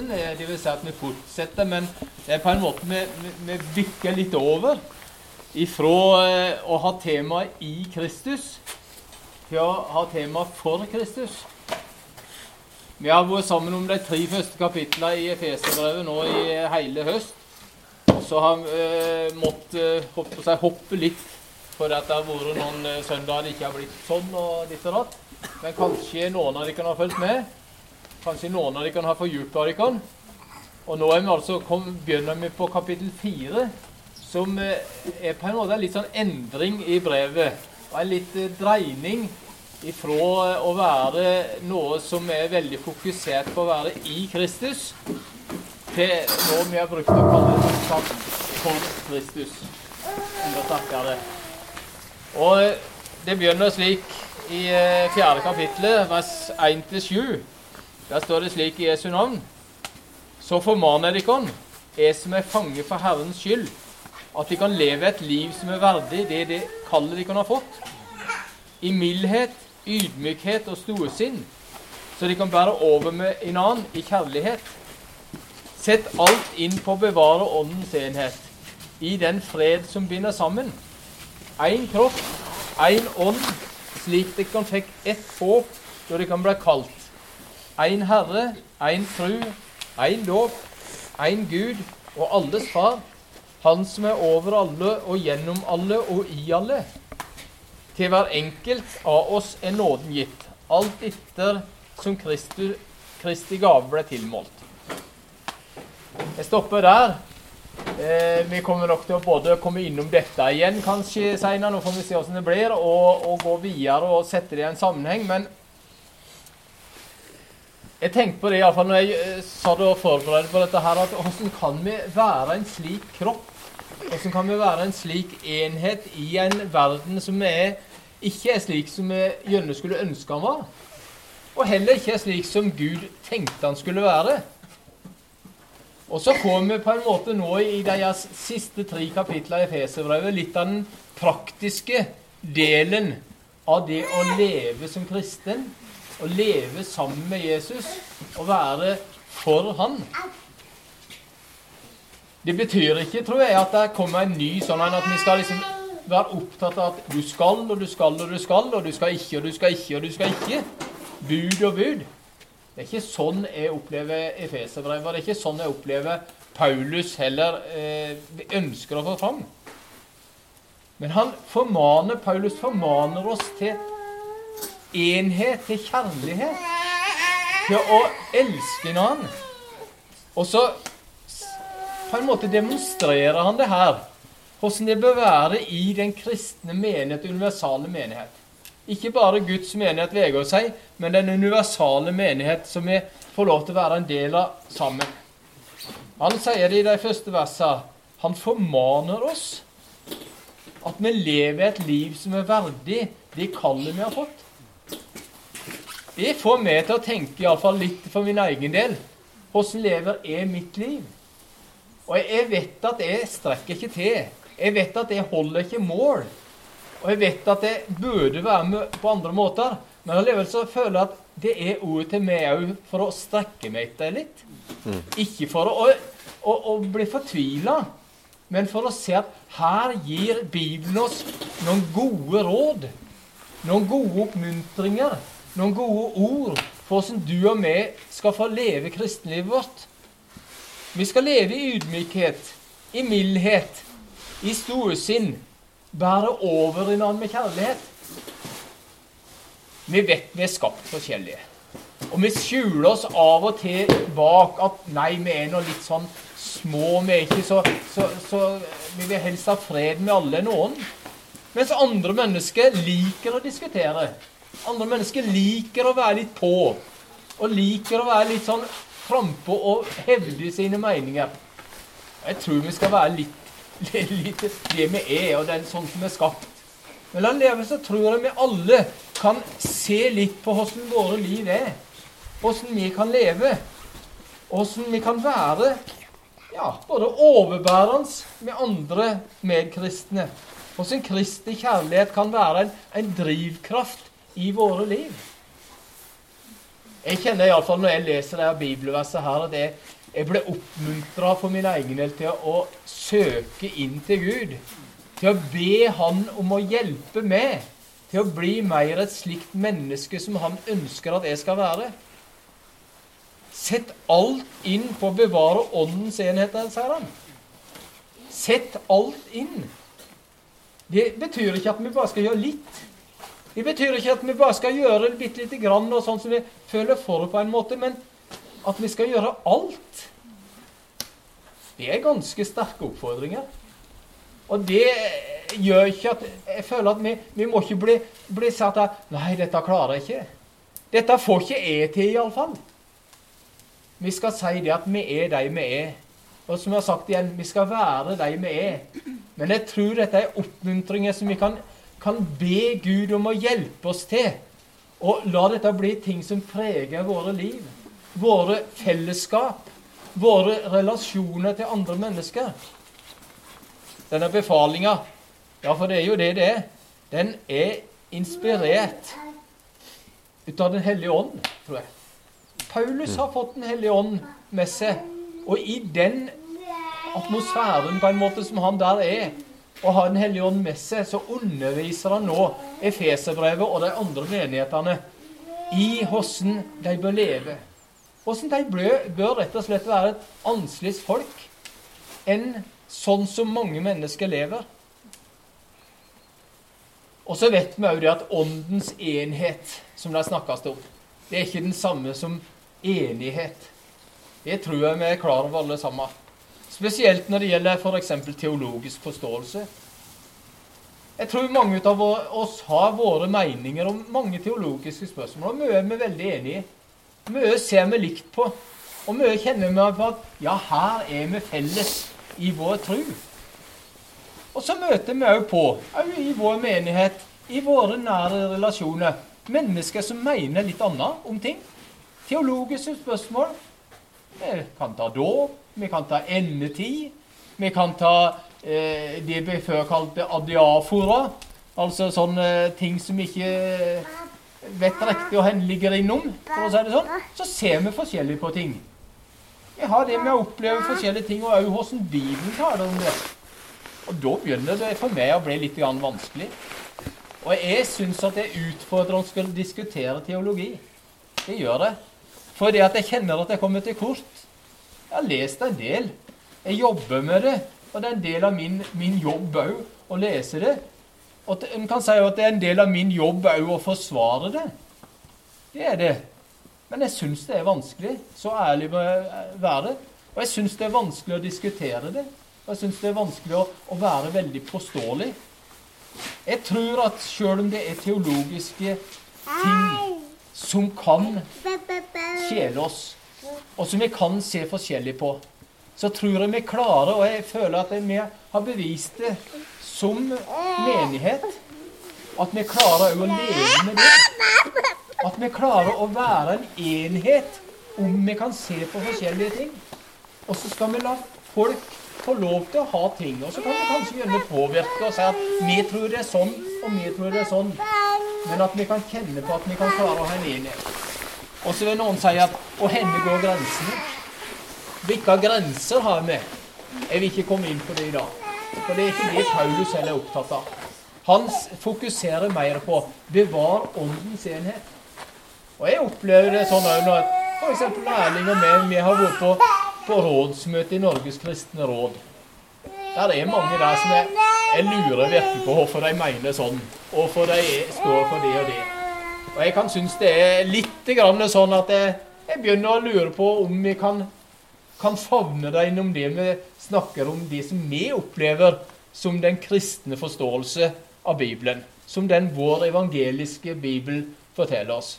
pausen. Eh, det vil si at vi fortsetter, men det er på en måte vi, vi, vi vikker litt over ifra eh, å ha temaet i Kristus til å ha temaet for Kristus. Vi har vært sammen om de tre første kapitlene i Efeserbrevet nå i hele høst. Så har vi eh, måttet eh, hoppe litt for at det har vært noen eh, søndager det ikke har blitt sånn og ditt og datt. Men kanskje noen av dere kan ha fulgt med. Kanskje noen av dere kan ha fordypa dere. Og nå vi altså kom, begynner vi på kapittel fire, som eh, er på en måte en litt sånn endring i brevet. Og en litt eh, dreining ifra å være noe som er veldig fokusert på å være i Kristus, til noe vi har brukt å kalle det for Kristus. Enda sterkere. Og det begynner slik i eh, fjerde kapittel, vers 1-7. Der står det slik i Jesu navn. Så formaner dere, jeg som er fange for Herrens skyld, at de kan leve et liv som er verdig det det kallet de kan ha fått. I mildhet, ydmykhet og storsinn, så de kan bære over med en annen i kjærlighet. Sett alt inn på å bevare åndens enhet, i den fred som binder sammen én kropp, én ånd, slik dere fikk ett håp da de kan bli kalt. Én Herre, én tru, én dåp, én Gud og alles Far, Han som er over alle og gjennom alle og i alle. Til hver enkelt av oss er nåden gitt, alt etter som Kristi, Kristi gave ble tilmålt. Jeg stopper der. Eh, vi kommer nok til å både komme innom dette igjen kanskje senere, nå får vi se hvordan det blir, og, og gå videre og sette det i en sammenheng. Men jeg tenkte på det iallfall når jeg sa satt og forberedte på dette her, at hvordan kan vi være en slik kropp? Hvordan kan vi være en slik enhet i en verden som er, ikke er slik som vi gjerne skulle ønske han var? Og heller ikke er slik som Gud tenkte han skulle være. Og så får vi på en måte nå i de siste tre kapitlene i Feserbrevet litt av den praktiske delen av det å leve som kristen. Å leve sammen med Jesus og være for Han. Det betyr ikke, tror jeg, at det kommer en ny sånn at vi skal liksom være opptatt av at du skal, og du skal, og du skal, og du skal ikke, og du skal ikke, og du skal ikke. Bud og bud. Det er ikke sånn jeg opplever Efeserbrevet. Det er ikke sånn jeg opplever Paulus heller eh, ønsker å få fram. Men han formaner, Paulus formaner oss til enhet, til kjærlighet. Til å elske noen. Og så på en måte demonstrerer han det her. Hvordan det bør være i den kristne menighet, universale menighet. Ikke bare Guds menighet veger seg, men den universale menighet som vi får lov til å være en del av sammen. Han sier det i de første versene. Han formaner oss at vi lever et liv som er verdig det kallet vi har fått. Det får meg til å tenke iallfall litt for min egen del. Hvordan lever jeg mitt liv? Og jeg vet at jeg strekker ikke til. Jeg vet at jeg holder ikke mål. Og jeg vet at jeg burde være med på andre måter, men allikevel føler jeg at det er ordet til meg òg for å strekke meg etter litt. Mm. Ikke for å, å, å bli fortvila, men for å se at her gir Bibelen oss noen gode råd. Noen gode oppmuntringer, noen gode ord for hvordan du og vi skal få leve kristenlivet vårt. Vi skal leve i ydmykhet, i mildhet, i storsinn bære over i hverandre med kjærlighet. Vi vet vi er skapt forskjellige. Og vi skjuler oss av og til bak at nei, vi er nå litt sånn små. Vi er ikke så, så, så Vi vil helst ha fred med alle noen. Mens andre mennesker liker å diskutere. Andre mennesker liker å være litt på. Og liker å være litt sånn frampå og hevde sine meninger. Jeg tror vi skal være litt det, litt det vi er, og den sånn som vi er skapt. Men allikevel så tror jeg vi alle kan se litt på hvordan våre liv er. Hvordan vi kan leve. Hvordan vi kan være ja, både overbærende med andre medkristne. Hvordan Kristi kjærlighet kan være en, en drivkraft i våre liv. Jeg kjenner iallfall når jeg leser det bibelverset her, at jeg, jeg ble oppmuntra for min egen del til å søke inn til Gud. Til å be Han om å hjelpe meg til å bli mer et slikt menneske som Han ønsker at jeg skal være. Sett alt inn på å bevare åndens enhet, sier han. Sett alt inn. Det betyr ikke at vi bare skal gjøre litt. Det betyr ikke at vi bare skal gjøre det bitte lite grann og sånn som vi føler for på en måte, men at vi skal gjøre alt. Det er ganske sterke oppfordringer. Og det gjør ikke at Jeg føler at vi, vi må ikke bli, bli satt av Nei, dette klarer jeg ikke. Dette får ikke jeg til, iallfall. Vi skal si det at vi er de vi er. Og som jeg har sagt igjen, vi skal være de vi er. Men jeg tror dette er oppmuntringer som vi kan kan be Gud om å hjelpe oss til. Og la dette bli ting som preger våre liv, våre fellesskap, våre relasjoner til andre mennesker. Denne befalinga, ja, for det er jo det det er, den er inspirert ut av Den hellige ånd, tror jeg. Paulus har fått Den hellige ånd med seg, og i den atmosfæren på en måte som han der er, og har Den hellige ånd med seg, så underviser han nå Efeserbrevet og de andre menighetene i hvordan de bør leve. Hvordan de bør, bør rett og slett være et annerledes folk enn sånn som mange mennesker lever. Og så vet vi òg at åndens enhet, som det snakkes om, det er ikke den samme som enighet. Det tror jeg vi er klar over alle sammen. Spesielt når det gjelder f.eks. teologisk forståelse. Jeg tror mange av oss har våre meninger om mange teologiske spørsmål, og mye er vi veldig enige i. Mye ser vi likt på, og mye kjenner vi på at ja, her er vi felles i vår tro. Og så møter vi òg på, òg i vår menighet, i våre nære relasjoner, mennesker som mener litt annet om ting. Teologiske spørsmål. Vi kan ta dåp, vi kan ta endetid. Vi kan ta eh, det vi før kalte adiafora. Altså sånne ting som ikke vet riktig hvor hen ligger innom, for å si det sånn. Så ser vi forskjellig på ting. Vi har det med å oppleve forskjellige ting, og òg hvordan Bibelen taler om det. Og da begynner det for meg å bli litt vanskelig. Og jeg syns at det er utfordrende å skulle diskutere teologi. Det gjør det. Fordi at jeg kjenner at jeg kommer til kort. Jeg har lest en del. Jeg jobber med det. Og det er en del av min, min jobb òg å lese det. Og en kan si at det er en del av min jobb òg å forsvare det. Det er det. Men jeg syns det er vanskelig. Så ærlig må jeg være. Og jeg syns det er vanskelig å diskutere det. Og jeg syns det er vanskelig å, å, være veldig påståelig. Jeg tror at sjøl om det er teologiske ting som kan kjele oss og som vi kan se forskjellig på, så tror jeg vi klarer, og jeg føler at vi har bevist det som menighet, at vi klarer å leve med det. At vi klarer å være en enhet om vi kan se på forskjellige ting. Og så skal vi la folk få lov til å ha ting. Og så kan vi kanskje gjøre det påvirke og si at vi tror det er sånn, og vi tror det er sånn. Men at vi kan kjenne på at vi kan klare å ha en enhet. Og så vil noen si at Og henne går grensene? Hvilke grenser har vi? Jeg vil ikke komme inn på det i dag. For det er ikke det Paulus heller er opptatt av. Han fokuserer mer på bevar åndens enhet. Og jeg opplever det sånn òg når f.eks. Erling og meg vi har vært på, på rådsmøte i Norges kristne råd. Der er mange der som jeg, jeg lurer virkelig på hvorfor de mener sånn. Hvorfor de står for det og det. Og jeg kan synes det er litt sånn at jeg, jeg, begynner å lure på om vi kan, kan favne det innom det vi snakker om, det som vi opplever som den kristne forståelse av Bibelen. Som den vår evangeliske Bibel forteller oss.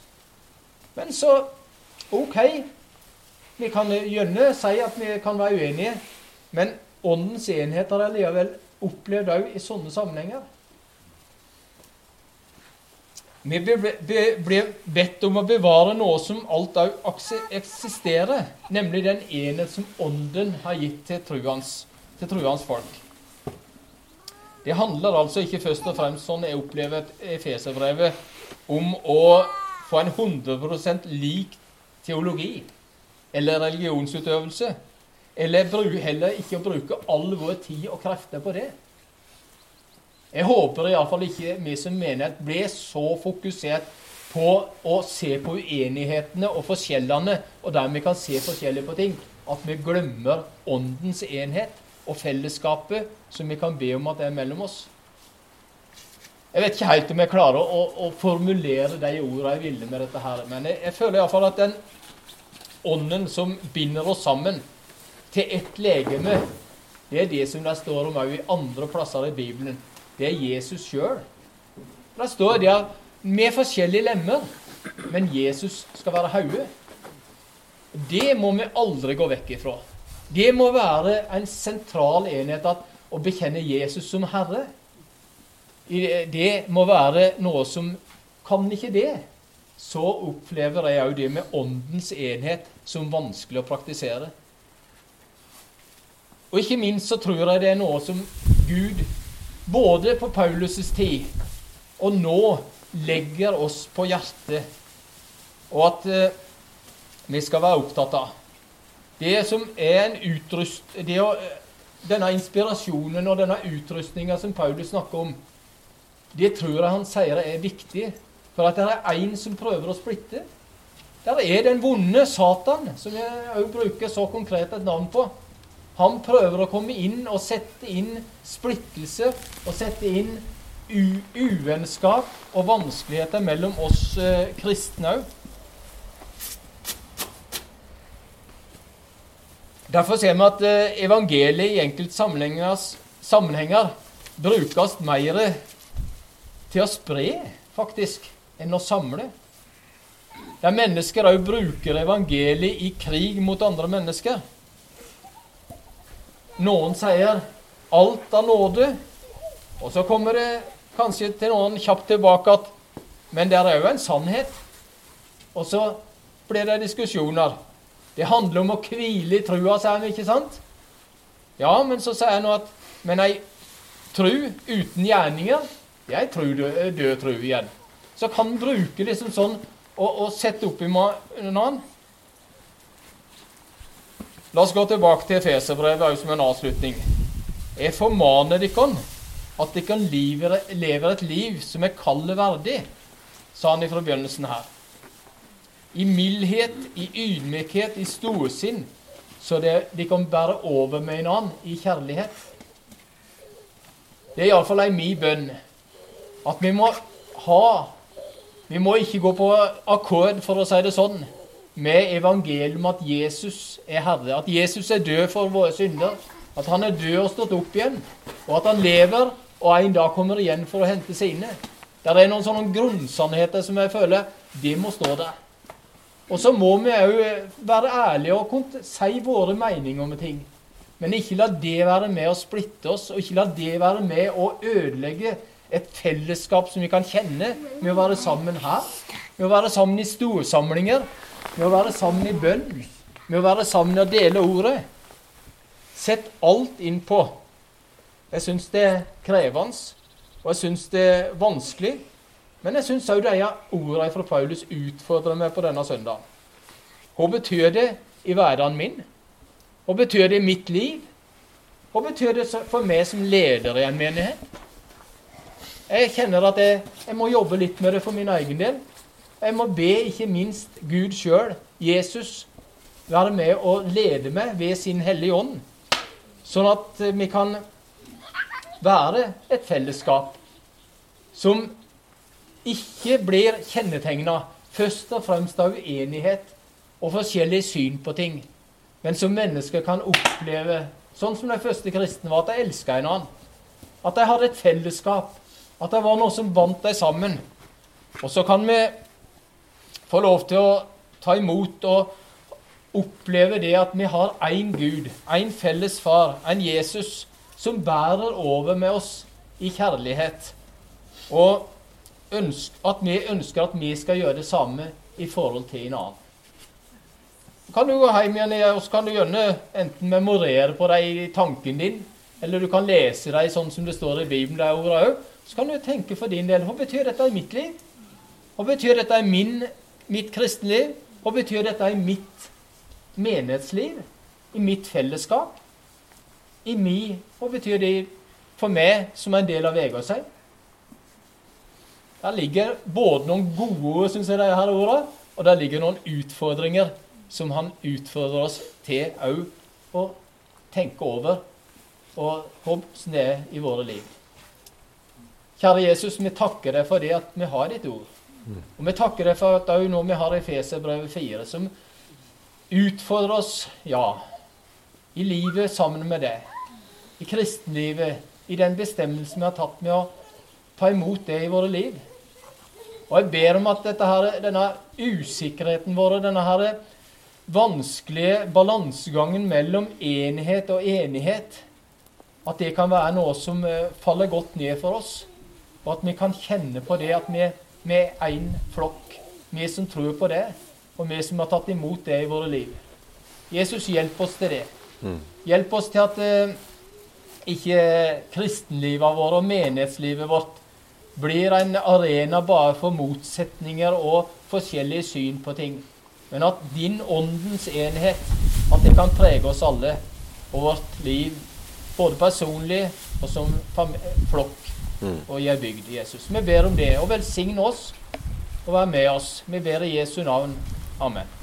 Men så OK. Vi kan gjerne si at vi kan være uenige, men åndens enhet har jeg likevel opplevd òg i sånne sammenhenger. Vi ble bedt om å bevare noe som alt òg eksisterer, nemlig den enhet som Ånden har gitt til truans folk. Det handler altså ikke først og fremst, sånn jeg opplever Efeserbrevet, om å få en 100% lik teologi eller religionsutøvelse. Eller heller ikke å bruke all vår tid og krefter på det. Jeg håper iallfall ikke vi som menighet blir så fokusert på å se på uenighetene og forskjellene, og der vi kan se forskjellig på ting, at vi glemmer åndens enhet og fellesskapet som vi kan be om at det er mellom oss. Jeg vet ikke helt om jeg klarer å, å formulere de ordene jeg ville med dette her, men jeg, jeg føler iallfall at den ånden som binder oss sammen til ett legeme, det er det som det står om òg i andre plasser i Bibelen. Det er Jesus sjøl. Det står det med forskjellige lemmer, men Jesus skal være hodet. Det må vi aldri gå vekk ifra. Det må være en sentral enhet at å bekjenne Jesus som Herre. Det må være noe som Kan ikke det, så opplever jeg òg det med åndens enhet som vanskelig å praktisere. Og ikke minst så tror jeg det er noe som Gud, både på Paulus' tid og nå, legger oss på hjertet, og at eh, vi skal være opptatt av. Det som er en utrust... Å, denne inspirasjonen og denne utrustninga som Paulus snakker om, det tror jeg han sier er viktig. For at det er én som prøver å splitte. Der er den vonde Satan, som jeg òg bruker så konkret et navn på. Han prøver å komme inn og sette inn splittelse og sette inn uvennskap og vanskeligheter mellom oss eh, kristne òg. Derfor ser vi at eh, evangeliet i enkelte sammenhenger brukes mer til å spre, faktisk, enn å samle. Der mennesker òg bruker evangeliet i krig mot andre mennesker. Noen sier 'alt av nåde', og så kommer det kanskje til noen kjapt tilbake at 'men det er òg en sannhet'. Og så blir det diskusjoner. Det handler om å hvile i trua, sier han, ikke sant? Ja, men så sier han at Men ei tru uten gjerninger, det er ei tru død tru igjen. Så kan en bruke liksom sånn og, og sette opp i noen annen. La oss gå tilbake til Efeserbrevet som en avslutning. Jeg formaner dere at dere lever, lever et liv som er kallet verdig, sa han fra begynnelsen her. I mildhet, i ydmykhet, i storsinn, så det, de kan bære over med en annen i kjærlighet. Det er iallfall ei mi bønn. At vi må ha Vi må ikke gå på akkord, for å si det sånn, med evangeliet om at Jesus er Herre, at Jesus er død for våre synder, at han er død og stått opp igjen, og at han lever og en dag kommer igjen for å hente sine. Det er noen sånne grunnsannheter som jeg føler det må stå der. Og så må vi òg være ærlige og si våre meninger om ting. Men ikke la det være med å splitte oss, og ikke la det være med å ødelegge et fellesskap som vi kan kjenne med å være sammen her. Med å være sammen i storsamlinger, med å være sammen i bønn, med å være sammen og dele ordet. Sett alt inn på. Jeg syns det er krevende, og jeg syns det er vanskelig. Men jeg syns òg de ordene fra Paulus utfordrer meg på denne søndagen. Hva betyr det i hverdagen min? Hva betyr det i mitt liv? Hva betyr det for meg som leder i en menighet? Jeg kjenner at jeg, jeg må jobbe litt med det for min egen del. Jeg må be ikke minst Gud sjøl, Jesus, være med og lede meg ved sin Hellige Ånd, sånn at vi kan være et fellesskap som ikke blir kjennetegna først og fremst av uenighet og forskjellig syn på ting, men som mennesker kan oppleve, sånn som de første kristne var, at de elska en annen. At de hadde et fellesskap. At det var noe som bandt dem sammen. Og så kan vi få lov til å ta imot og oppleve det at vi har én Gud, én felles Far, en Jesus, som bærer over med oss i kjærlighet. Og at vi ønsker at vi skal gjøre det samme i forhold til en annen. kan du gå hjem igjen og så kan du gjerne enten memorere på dem i tanken din, eller du kan lese dem sånn som det står i Bibelen, de ordene òg. Så kan du tenke for din del hva betyr dette i mitt liv? Hva betyr dette i min mitt kristenliv? Hva betyr dette i mitt menighetsliv? I mitt fellesskap? I mi Hva betyr det for meg som er en del av Vegårshei? Der ligger både noen gode synes jeg, det her ordet, og der ligger noen utfordringer som han utfordrer oss til òg å tenke over og hvordan det er i våre liv. Kjære Jesus, vi takker deg for det at vi har ditt ord. Og vi takker deg for at òg nå vi har Efeserbrevet 4, som utfordrer oss, ja, i livet sammen med deg. I kristenlivet, i den bestemmelsen vi har tatt med å ta imot det i våre liv. Og jeg ber om at her, denne usikkerheten vår, denne her vanskelige balansegangen mellom enhet og enighet, at det kan være noe som eh, faller godt ned for oss. Og at vi kan kjenne på det at vi, vi er én flokk, vi som tror på det, og vi som har tatt imot det i våre liv. Jesus, hjelp oss til det. Mm. Hjelp oss til at eh, ikke kristenlivet vårt og menighetslivet vårt blir en arena bare for motsetninger og forskjellige syn på ting. Men at din åndens enhet at det kan prege oss alle og vårt liv, både personlig og som flokk og gi bygd bygd, Jesus. Vi ber om det. Og velsign oss og vær med oss. Vi ber i Jesu navn. Amen.